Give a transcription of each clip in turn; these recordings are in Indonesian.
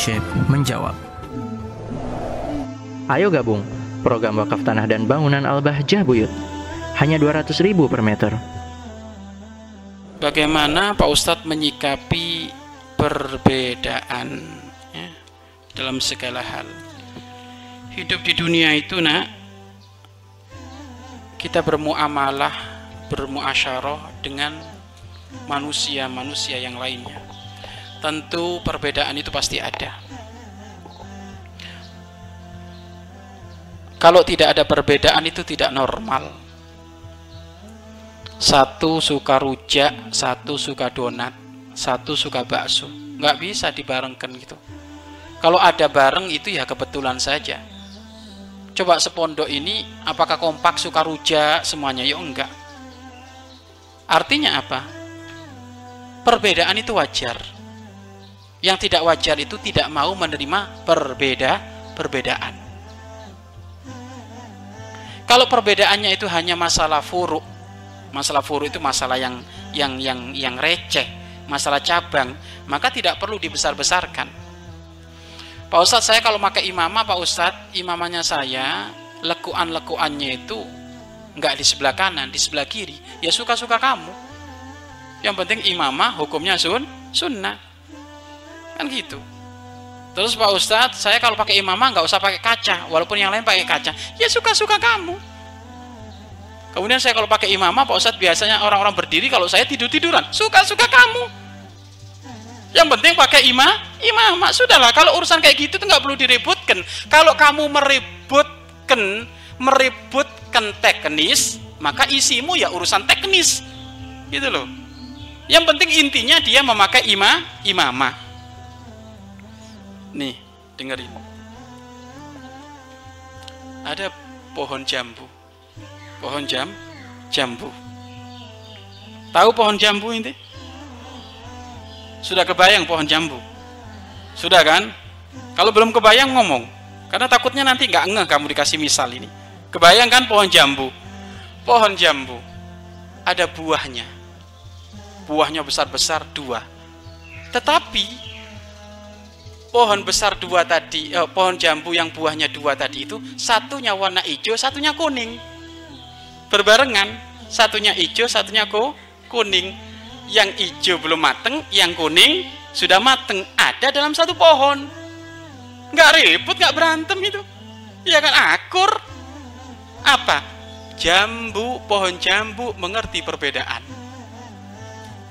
Syekh menjawab. Ayo gabung program wakaf tanah dan bangunan Al-Bahjah Buyut. Hanya 200 ribu per meter. Bagaimana Pak Ustadz menyikapi perbedaan ya, dalam segala hal? Hidup di dunia itu nak, kita bermuamalah, bermuasyarah dengan manusia-manusia yang lainnya. Tentu perbedaan itu pasti ada. Kalau tidak ada perbedaan itu tidak normal. Satu suka rujak, satu suka donat, satu suka bakso. Nggak bisa dibarengkan gitu. Kalau ada bareng itu ya kebetulan saja. Coba sepondok ini apakah kompak suka rujak semuanya? Ya enggak. Artinya apa? Perbedaan itu wajar. Yang tidak wajar itu tidak mau menerima perbeda perbedaan. Kalau perbedaannya itu hanya masalah furuk, masalah furuk itu masalah yang yang yang yang receh, masalah cabang, maka tidak perlu dibesar-besarkan. Pak Ustadz saya kalau pakai imamah Pak Ustadz imamahnya saya lekuan-lekuannya itu nggak di sebelah kanan, di sebelah kiri. Ya suka-suka kamu. Yang penting imamah hukumnya sun, sunnah. Kan gitu. Terus Pak Ustadz, saya kalau pakai imamah nggak usah pakai kaca, walaupun yang lain pakai kaca. Ya suka-suka kamu. Kemudian saya kalau pakai imamah, Pak Ustadz biasanya orang-orang berdiri, kalau saya tidur-tiduran. Suka-suka kamu. Yang penting pakai imam, imamah. Sudahlah, kalau urusan kayak gitu tuh nggak perlu diributkan. Kalau kamu meributkan, meributkan teknis, maka isimu ya urusan teknis. Gitu loh. Yang penting intinya dia memakai imam, imamah. Nih, dengerin. Ada pohon jambu. Pohon jam, jambu. Tahu pohon jambu ini? Sudah kebayang pohon jambu? Sudah kan? Kalau belum kebayang ngomong. Karena takutnya nanti nggak ngeh kamu dikasih misal ini. Kebayang kan pohon jambu? Pohon jambu. Ada buahnya. Buahnya besar-besar dua. Tetapi pohon besar dua tadi, eh, pohon jambu yang buahnya dua tadi itu satunya warna hijau, satunya kuning. Berbarengan, satunya hijau, satunya ko kuning. Yang hijau belum mateng, yang kuning sudah mateng. Ada dalam satu pohon. Nggak ribut, nggak berantem itu. Ya kan akur. Apa? Jambu, pohon jambu mengerti perbedaan.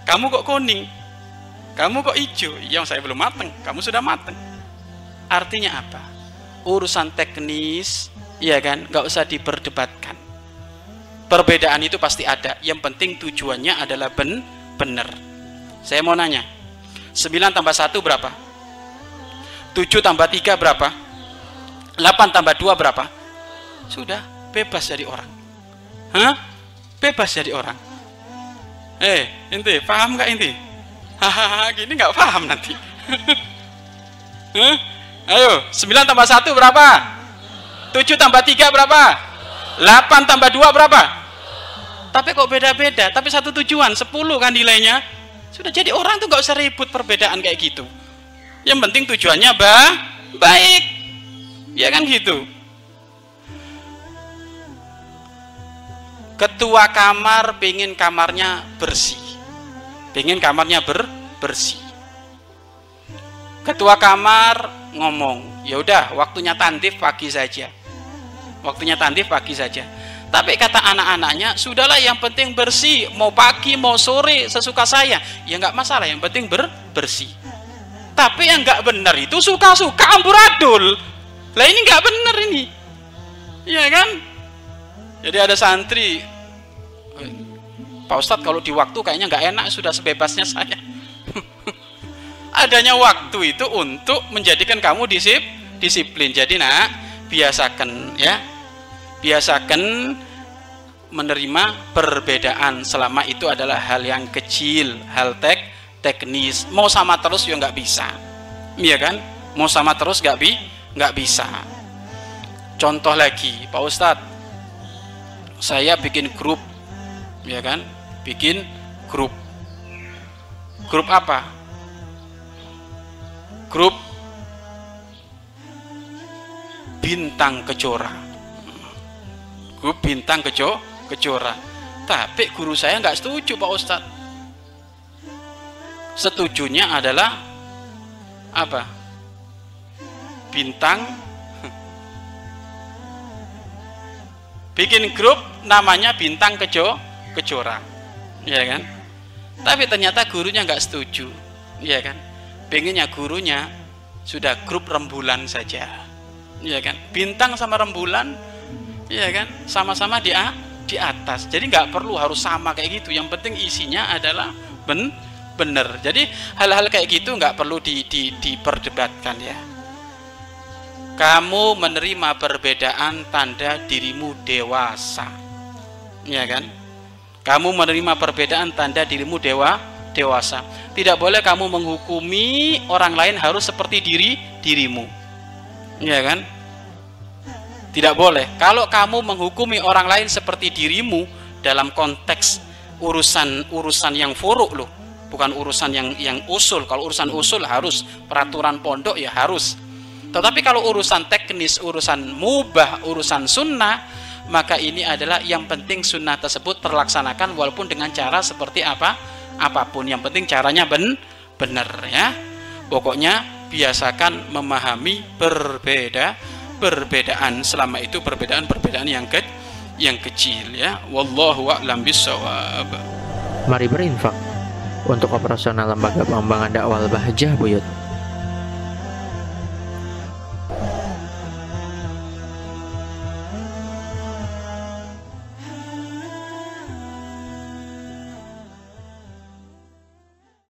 Kamu kok kuning? Kamu kok hijau? Yang saya belum mateng, kamu sudah mateng. Artinya apa? Urusan teknis, ya kan, nggak usah diperdebatkan. Perbedaan itu pasti ada. Yang penting tujuannya adalah ben benar. Saya mau nanya, 9 tambah 1 berapa? 7 tambah 3 berapa? 8 tambah 2 berapa? Sudah, bebas jadi orang. Hah? Bebas jadi orang. Eh, inti, paham nggak inti? Hahaha gini nggak paham nanti. Huh? ayo 9 tambah 1 berapa? 7 tambah 3 berapa? 8 tambah 2 berapa? Tapi kok beda-beda? Tapi satu tujuan 10 kan nilainya. Sudah jadi orang tuh nggak usah ribut perbedaan kayak gitu. Yang penting tujuannya ba baik. Ya kan gitu? Ketua kamar pengen kamarnya bersih pengen kamarnya ber bersih. Ketua kamar ngomong ya udah waktunya tandif pagi saja. Waktunya tandif pagi saja. Tapi kata anak-anaknya sudahlah yang penting bersih. Mau pagi mau sore sesuka saya. Ya nggak masalah yang penting ber bersih. Tapi yang nggak benar itu suka-suka amburadul lah ini nggak benar ini. Ya kan? Jadi ada santri Pak Ustadz kalau di waktu kayaknya nggak enak sudah sebebasnya saya. Adanya waktu itu untuk menjadikan kamu disip, disiplin. Jadi nak biasakan ya biasakan menerima perbedaan. Selama itu adalah hal yang kecil hal tek teknis. Mau sama terus ya nggak bisa. Iya kan? Mau sama terus nggak bi nggak bisa. Contoh lagi Pak Ustadz saya bikin grup ya kan bikin grup. Grup apa? Grup bintang kejora. Grup bintang kejo kejora. Tapi guru saya nggak setuju Pak Ustadz. Setujunya adalah apa? Bintang. Bikin grup namanya bintang kejo kejora ya kan? Tapi ternyata gurunya nggak setuju. Ya kan? Pengennya gurunya sudah grup rembulan saja. Ya kan? Bintang sama rembulan ya kan? Sama-sama di di atas. Jadi nggak perlu harus sama kayak gitu. Yang penting isinya adalah ben bener. Jadi hal-hal kayak gitu nggak perlu di, di, diperdebatkan ya. Kamu menerima perbedaan tanda dirimu dewasa. Ya kan kamu menerima perbedaan tanda dirimu dewa dewasa. Tidak boleh kamu menghukumi orang lain harus seperti diri dirimu. Ya kan? Tidak boleh. Kalau kamu menghukumi orang lain seperti dirimu dalam konteks urusan urusan yang furuk loh. Bukan urusan yang yang usul. Kalau urusan usul harus peraturan pondok ya harus. Tetapi kalau urusan teknis, urusan mubah, urusan sunnah, maka ini adalah yang penting sunnah tersebut terlaksanakan walaupun dengan cara seperti apa, apa pun. Yang penting caranya ben benar ya. Pokoknya biasakan memahami berbeda perbedaan selama itu perbedaan-perbedaan yang ke yang kecil ya. Wallahu a'lam bishawab. Mari berinfak untuk operasional lembaga pengembangan dakwah Bahjah Buyut.